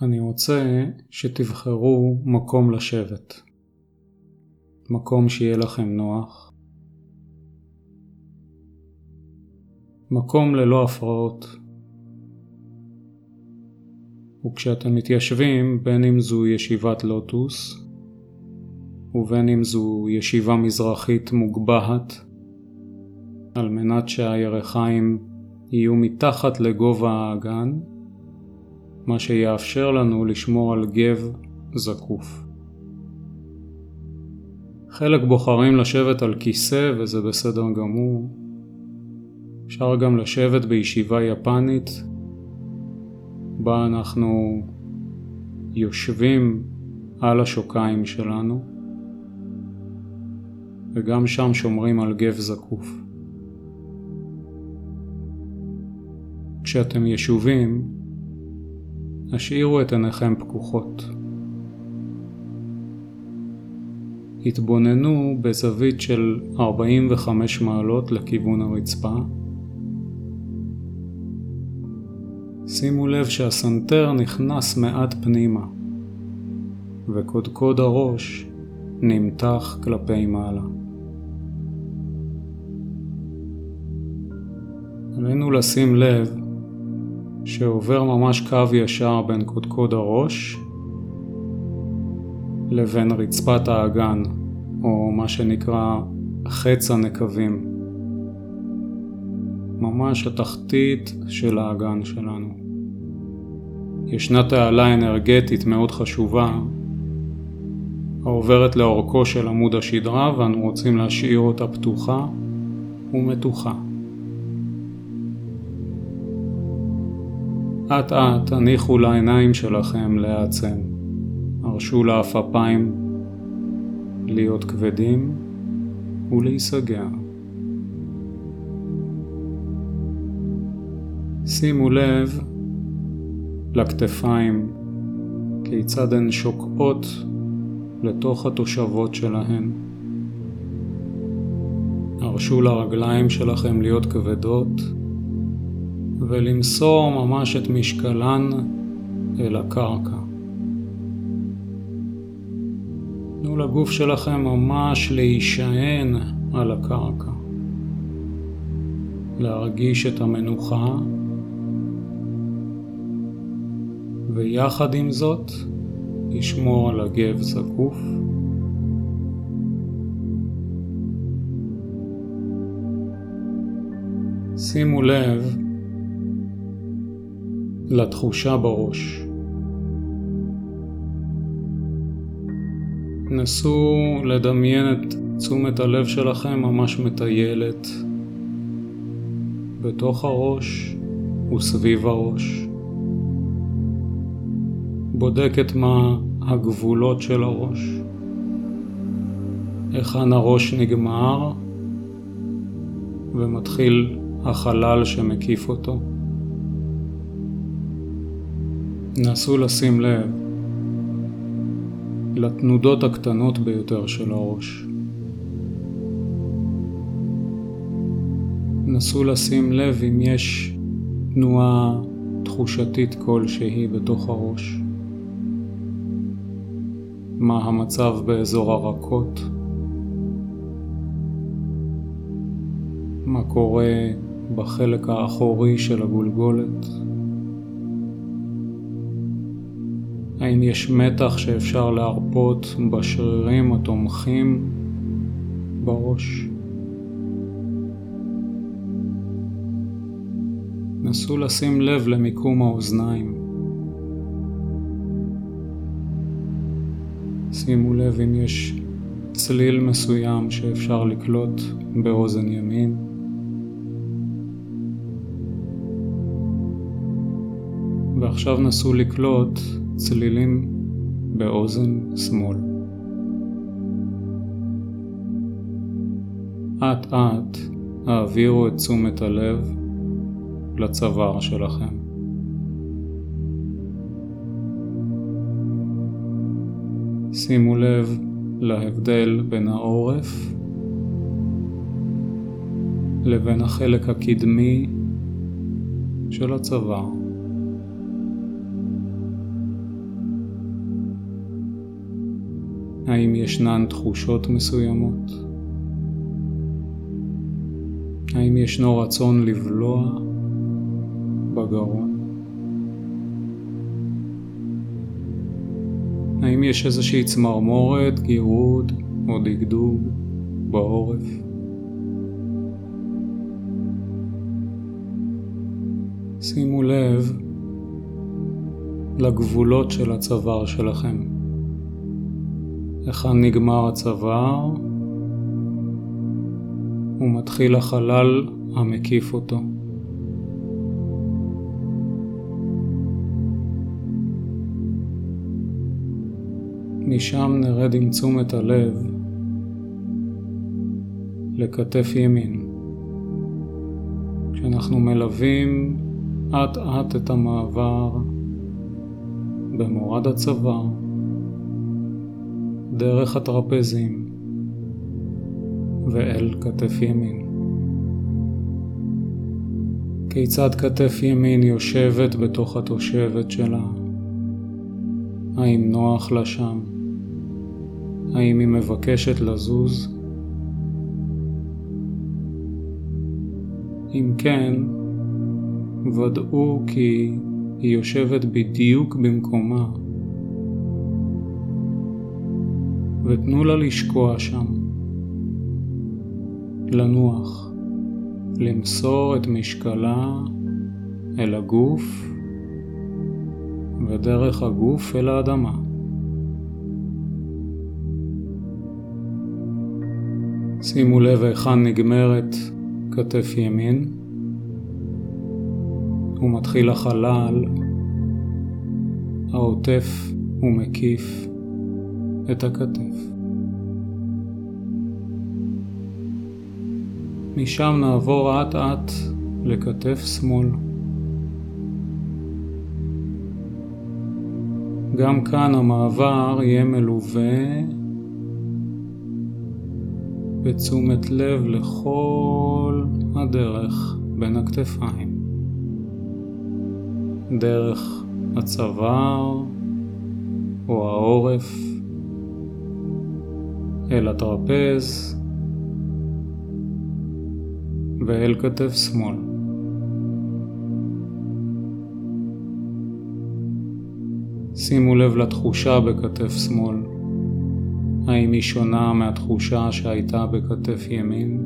אני רוצה שתבחרו מקום לשבת. מקום שיהיה לכם נוח. מקום ללא הפרעות. וכשאתם מתיישבים, בין אם זו ישיבת לוטוס, ובין אם זו ישיבה מזרחית מוגבהת, על מנת שהירכיים יהיו מתחת לגובה האגן, מה שיאפשר לנו לשמור על גב זקוף. חלק בוחרים לשבת על כיסא וזה בסדר גמור. אפשר גם לשבת בישיבה יפנית בה אנחנו יושבים על השוקיים שלנו וגם שם שומרים על גב זקוף. כשאתם ישובים, השאירו את עיניכם פקוחות. התבוננו בזווית של 45 מעלות לכיוון הרצפה. שימו לב שהסנטר נכנס מעט פנימה, וקודקוד הראש נמתח כלפי מעלה. עלינו לשים לב שעובר ממש קו ישר בין קודקוד הראש לבין רצפת האגן, או מה שנקרא חץ הנקבים. ממש התחתית של האגן שלנו. ישנה תעלה אנרגטית מאוד חשובה העוברת לאורכו של עמוד השדרה ואנו רוצים להשאיר אותה פתוחה ומתוחה. אט אט הניחו לעיניים שלכם להעצם. הרשו לעפפיים להיות כבדים ולהיסגר. שימו לב לכתפיים, כיצד הן שוקעות לתוך התושבות שלהן. הרשו לרגליים שלכם להיות כבדות ולמסור ממש את משקלן אל הקרקע. תנו לגוף שלכם ממש להישען על הקרקע, להרגיש את המנוחה, ויחד עם זאת לשמור על הגב זקוף. שימו לב לתחושה בראש. נסו לדמיין את תשומת הלב שלכם ממש מטיילת בתוך הראש וסביב הראש. בודקת מה הגבולות של הראש, היכן הראש נגמר ומתחיל החלל שמקיף אותו. נסו לשים לב לתנודות הקטנות ביותר של הראש. נסו לשים לב אם יש תנועה תחושתית כלשהי בתוך הראש. מה המצב באזור הרכות? מה קורה בחלק האחורי של הגולגולת? האם יש מתח שאפשר להרפות בשרירים התומכים בראש? נסו לשים לב למיקום האוזניים. שימו לב אם יש צליל מסוים שאפשר לקלוט באוזן ימין. ועכשיו נסו לקלוט צלילים באוזן שמאל. אט אט העבירו את תשומת הלב לצוואר שלכם. שימו לב להבדל בין העורף לבין החלק הקדמי של הצוואר. האם ישנן תחושות מסוימות? האם ישנו רצון לבלוע בגרון? האם יש איזושהי צמרמורת, גירוד או דגדוג בעורף? שימו לב לגבולות של הצוואר שלכם. היכן נגמר הצוואר ומתחיל החלל המקיף אותו. משם נרד עם תשומת הלב לכתף ימין. כשאנחנו מלווים אט אט את המעבר במורד הצוואר, דרך הטרפזים ואל כתף ימין. כיצד כתף ימין יושבת בתוך התושבת שלה? האם נוח לה שם? האם היא מבקשת לזוז? אם כן, ודאו כי היא יושבת בדיוק במקומה, ותנו לה לשקוע שם, לנוח, למסור את משקלה אל הגוף ודרך הגוף אל האדמה. שימו לב היכן נגמרת כתף ימין. ומתחיל החלל העוטף ומקיף את הכתף. משם נעבור אט אט לכתף שמאל. גם כאן המעבר יהיה מלווה בתשומת לב לכל הדרך בין הכתפיים. דרך הצוואר או העורף אל הטרפז ואל כתף שמאל. שימו לב לתחושה בכתף שמאל. האם היא שונה מהתחושה שהייתה בכתף ימין?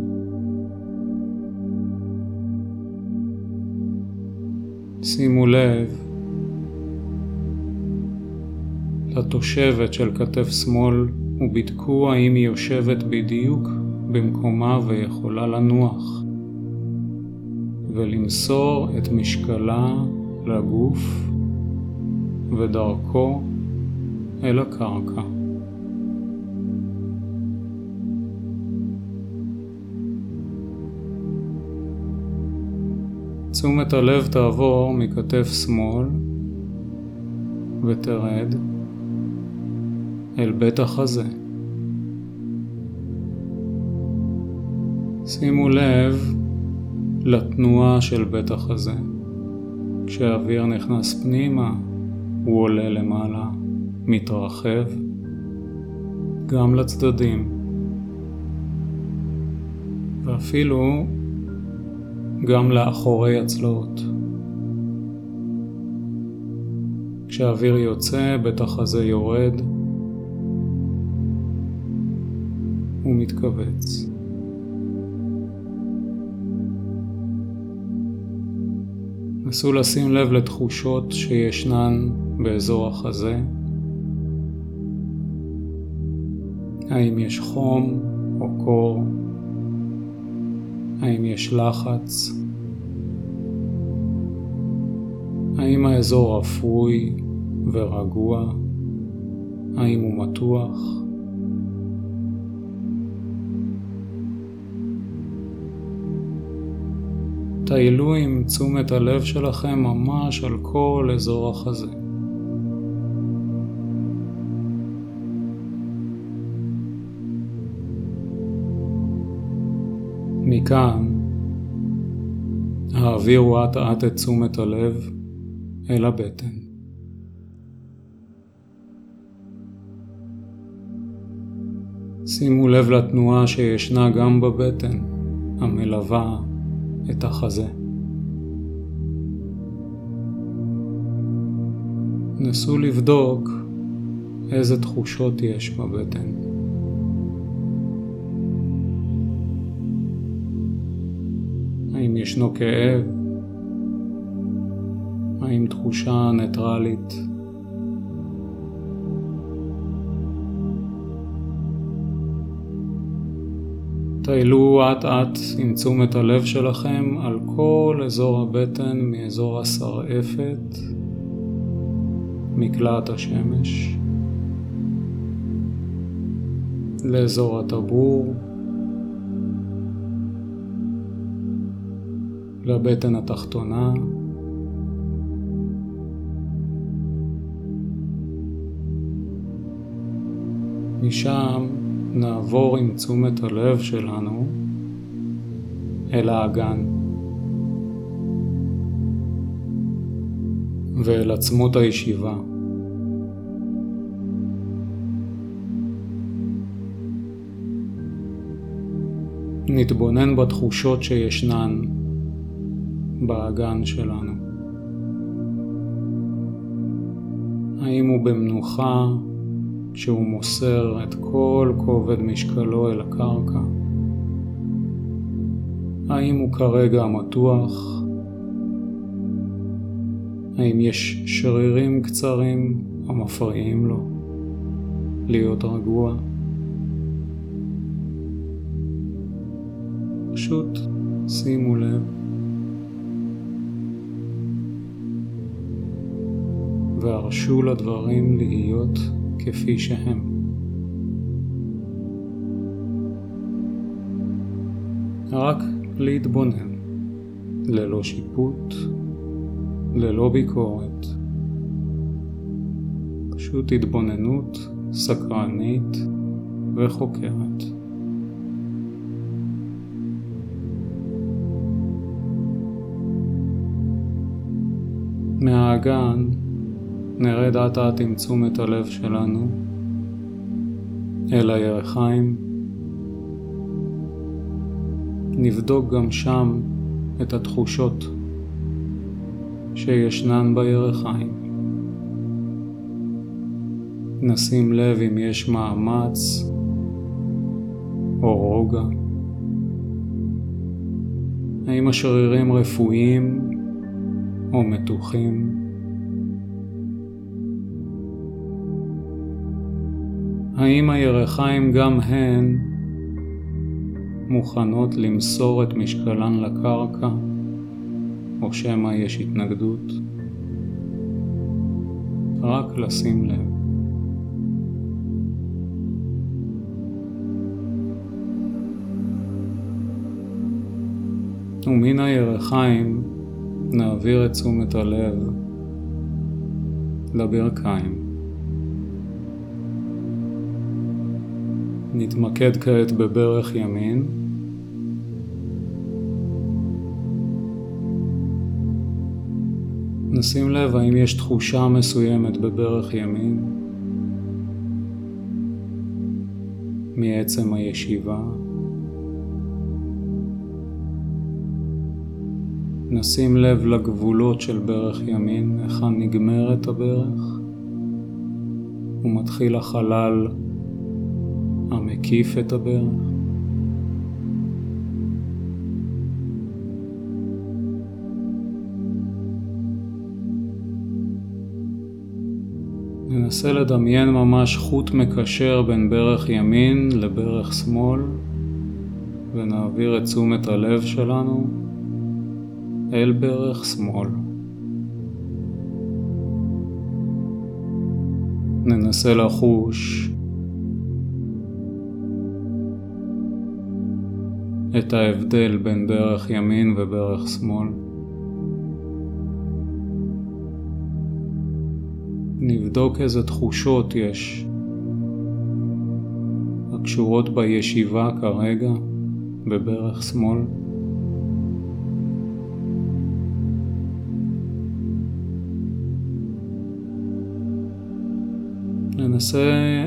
שימו לב לתושבת של כתף שמאל ובדקו האם היא יושבת בדיוק במקומה ויכולה לנוח ולמסור את משקלה לגוף ודרכו אל הקרקע. תשומת הלב תעבור מכתף שמאל ותרד אל בית החזה. שימו לב לתנועה של בית החזה. כשהאוויר נכנס פנימה, הוא עולה למעלה, מתרחב, גם לצדדים, ואפילו גם לאחורי הצלעות. כשהאוויר יוצא, בית החזה יורד ומתכווץ. נסו לשים לב לתחושות שישנן באזור החזה. האם יש חום או קור? האם יש לחץ? האם האזור אפוי ורגוע? האם הוא מתוח? טיילו עם תשומת הלב שלכם ממש על כל אזור החזה. מכאן העבירו אט אט את תשומת הלב אל הבטן. שימו לב לתנועה שישנה גם בבטן, המלווה את החזה. נסו לבדוק איזה תחושות יש בבטן. האם ישנו כאב? האם תחושה ניטרלית? טיילו אט אט עם תשומת הלב שלכם על כל אזור הבטן מאזור השרעפת, מקלעת השמש, לאזור הטבור, לבטן התחתונה, משם נעבור עם תשומת הלב שלנו אל האגן ואל עצמות הישיבה. נתבונן בתחושות שישנן באגן שלנו. האם הוא במנוחה כשהוא מוסר את כל כובד משקלו אל הקרקע? האם הוא כרגע מתוח? האם יש שרירים קצרים המפריעים לו להיות רגוע? פשוט שימו לב. והרשו לדברים להיות כפי שהם. רק להתבונן, ללא שיפוט, ללא ביקורת. פשוט התבוננות סקרנית וחוקרת. מהאגן נרד אט אט עם תשומת הלב שלנו אל הירחיים. נבדוק גם שם את התחושות שישנן בירחיים. נשים לב אם יש מאמץ או רוגע. האם השרירים רפואיים או מתוחים? האם הירחיים גם הן מוכנות למסור את משקלן לקרקע, או שמא יש התנגדות? רק לשים לב. ומן הירחיים נעביר את תשומת הלב לברכיים. נתמקד כעת בברך ימין. נשים לב האם יש תחושה מסוימת בברך ימין מעצם הישיבה. נשים לב לגבולות של ברך ימין, היכן נגמרת הברך ומתחיל החלל המקיף את הברך. ננסה לדמיין ממש חוט מקשר בין ברך ימין לברך שמאל ונעביר את תשומת הלב שלנו אל ברך שמאל. ננסה לחוש את ההבדל בין ברך ימין וברך שמאל. נבדוק איזה תחושות יש הקשורות בישיבה כרגע בברך שמאל. ננסה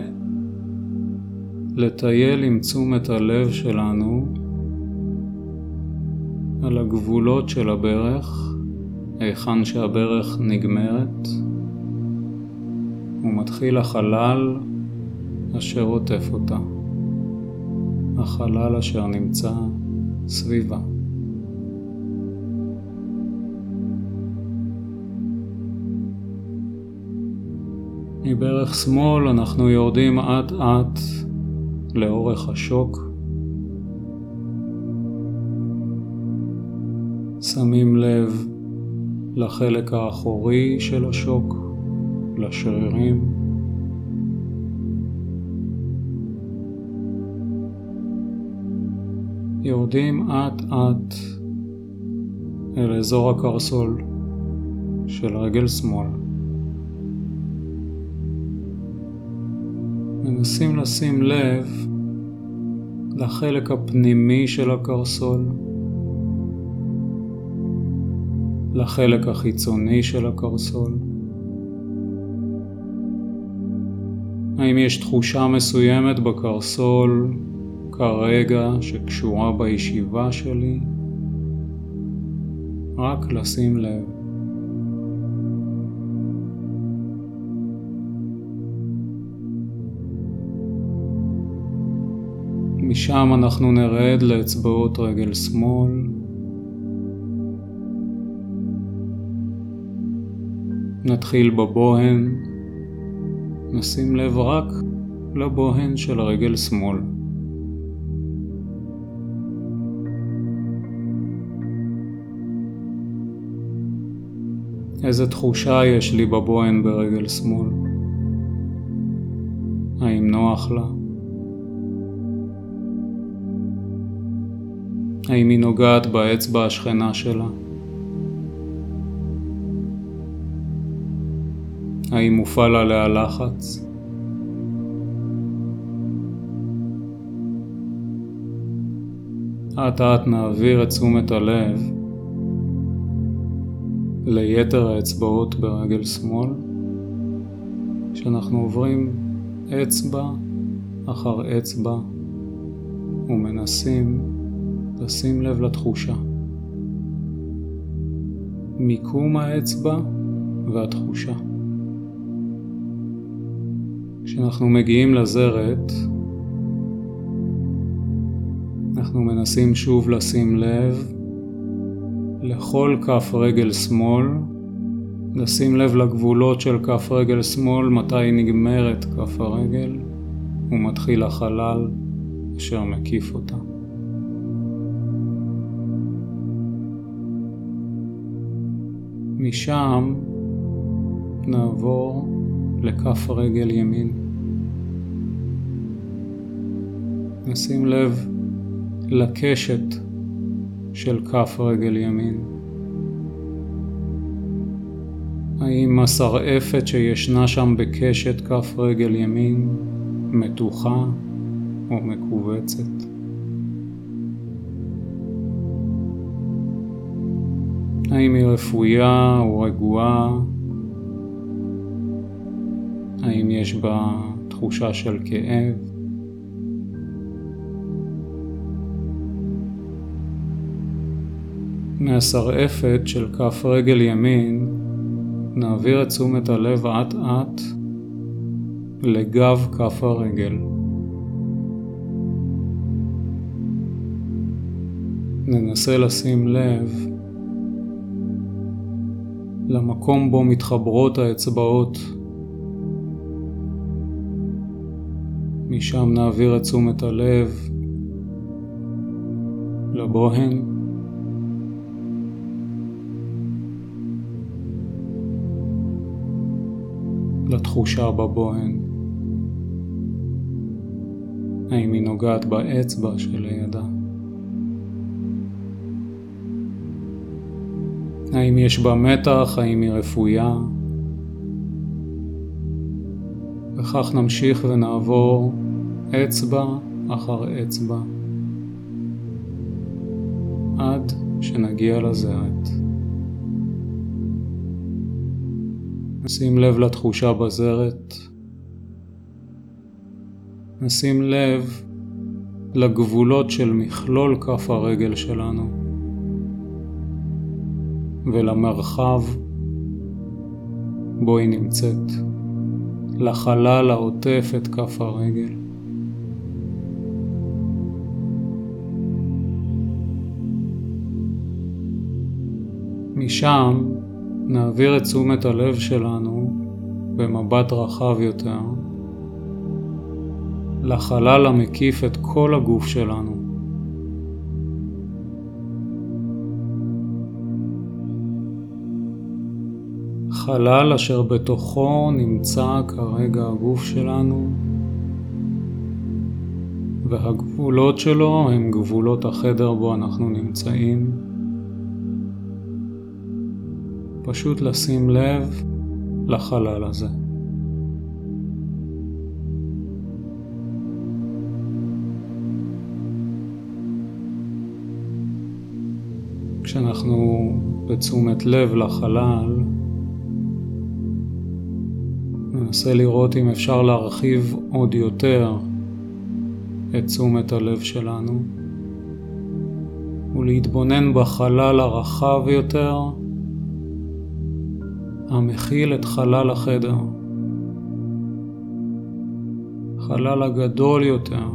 לטייל עם תשומת הלב שלנו על הגבולות של הברך, היכן שהברך נגמרת, ומתחיל החלל אשר עוטף אותה, החלל אשר נמצא סביבה. מברך שמאל אנחנו יורדים אט אט לאורך השוק. שמים לב לחלק האחורי של השוק, לשרירים. יורדים אט אט אל אזור הקרסול של רגל שמאל. מנסים לשים לב לחלק הפנימי של הקרסול, לחלק החיצוני של הקרסול. האם יש תחושה מסוימת בקרסול כרגע שקשורה בישיבה שלי? רק לשים לב. משם אנחנו נרד לאצבעות רגל שמאל. נתחיל בבוהן, נשים לב רק לבוהן של רגל שמאל. איזה תחושה יש לי בבוהן ברגל שמאל? האם נוח לה? האם היא נוגעת באצבע השכנה שלה? האם מופעל עליה לחץ? אט אט נעביר את תשומת הלב ליתר האצבעות ברגל שמאל, כשאנחנו עוברים אצבע אחר אצבע ומנסים לשים לב לתחושה. מיקום האצבע והתחושה. כשאנחנו מגיעים לזרת, אנחנו מנסים שוב לשים לב לכל כף רגל שמאל, לשים לב לגבולות של כף רגל שמאל, מתי נגמרת כף הרגל ומתחיל החלל אשר מקיף אותה. משם נעבור לכף רגל ימין. נשים לב לקשת של כף רגל ימין. האם השרעפת שישנה שם בקשת כף רגל ימין מתוחה או מכווצת? האם היא רפויה או רגועה? האם יש בה תחושה של כאב? מהשרעפת של כף רגל ימין נעביר את תשומת הלב אט אט לגב כף הרגל. ננסה לשים לב למקום בו מתחברות האצבעות. משם נעביר את תשומת הלב לבוהן. לתחושה בבוהן. האם היא נוגעת באצבע שלידה? האם יש בה מתח? האם היא רפויה? וכך נמשיך ונעבור אצבע אחר אצבע עד שנגיע לזרת. שים לב לתחושה בזרת. נשים לב לגבולות של מכלול כף הרגל שלנו ולמרחב בו היא נמצאת, לחלל העוטף את כף הרגל. משם נעביר את תשומת הלב שלנו במבט רחב יותר לחלל המקיף את כל הגוף שלנו. חלל אשר בתוכו נמצא כרגע הגוף שלנו והגבולות שלו הם גבולות החדר בו אנחנו נמצאים. פשוט לשים לב לחלל הזה. כשאנחנו בתשומת לב לחלל, ננסה לראות אם אפשר להרחיב עוד יותר את תשומת הלב שלנו ולהתבונן בחלל הרחב יותר המכיל את חלל החדר. חלל הגדול יותר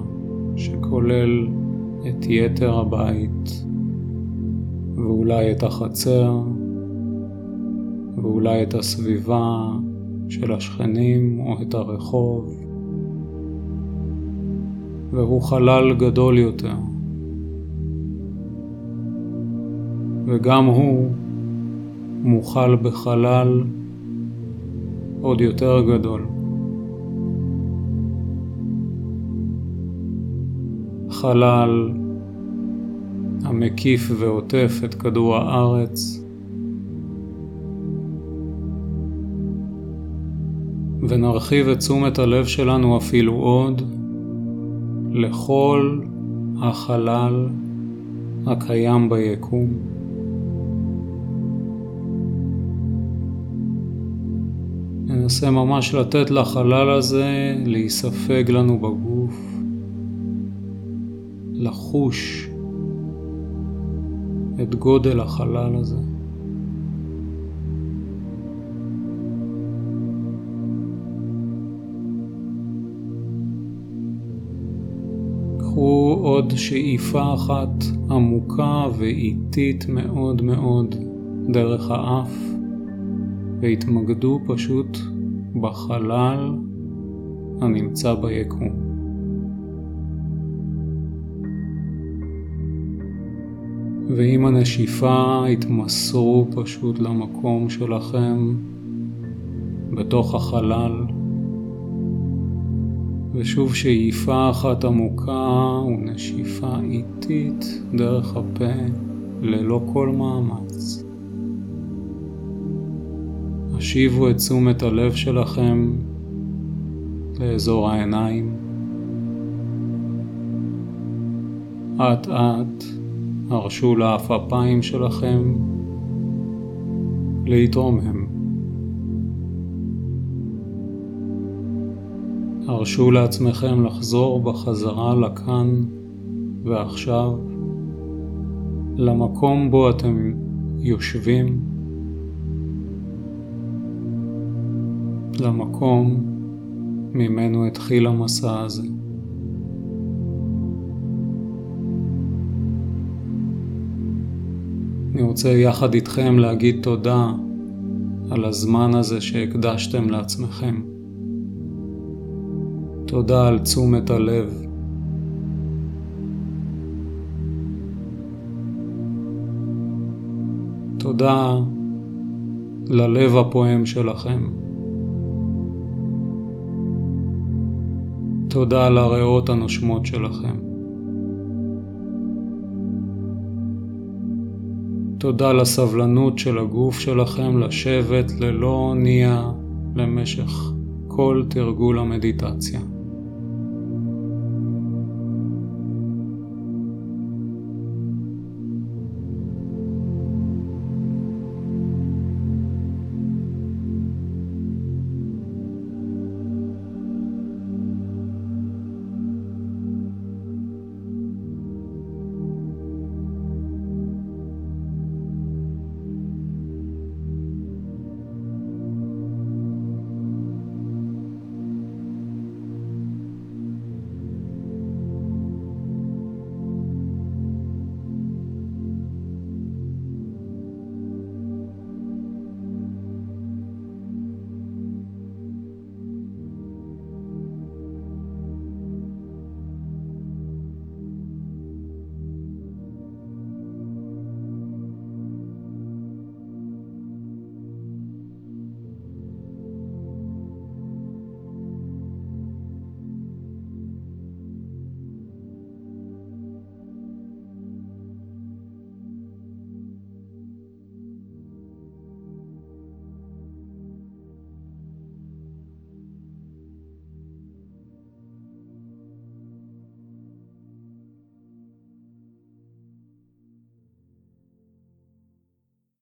שכולל את יתר הבית ואולי את החצר ואולי את הסביבה של השכנים או את הרחוב והוא חלל גדול יותר וגם הוא מוכל בחלל עוד יותר גדול. חלל המקיף ועוטף את כדור הארץ ונרחיב את תשומת הלב שלנו אפילו עוד לכל החלל הקיים ביקום. ננסה ממש לתת לחלל הזה להיספג לנו בגוף, לחוש את גודל החלל הזה. קחו עוד שאיפה אחת עמוקה ואיטית מאוד מאוד דרך האף. והתמקדו פשוט בחלל הנמצא ביקום. ועם הנשיפה התמסרו פשוט למקום שלכם בתוך החלל ושוב שאיפה אחת עמוקה ונשיפה איטית דרך הפה ללא כל מאמץ. השיבו את תשומת הלב שלכם לאזור העיניים. אט אט הרשו לעפעפיים שלכם להתרומם. הרשו לעצמכם לחזור בחזרה לכאן ועכשיו, למקום בו אתם יושבים. למקום ממנו התחיל המסע הזה. אני רוצה יחד איתכם להגיד תודה על הזמן הזה שהקדשתם לעצמכם. תודה על תשומת הלב. תודה ללב הפועם שלכם. תודה על הריאות הנושמות שלכם. תודה לסבלנות של הגוף שלכם לשבת ללא אונייה למשך כל תרגול המדיטציה.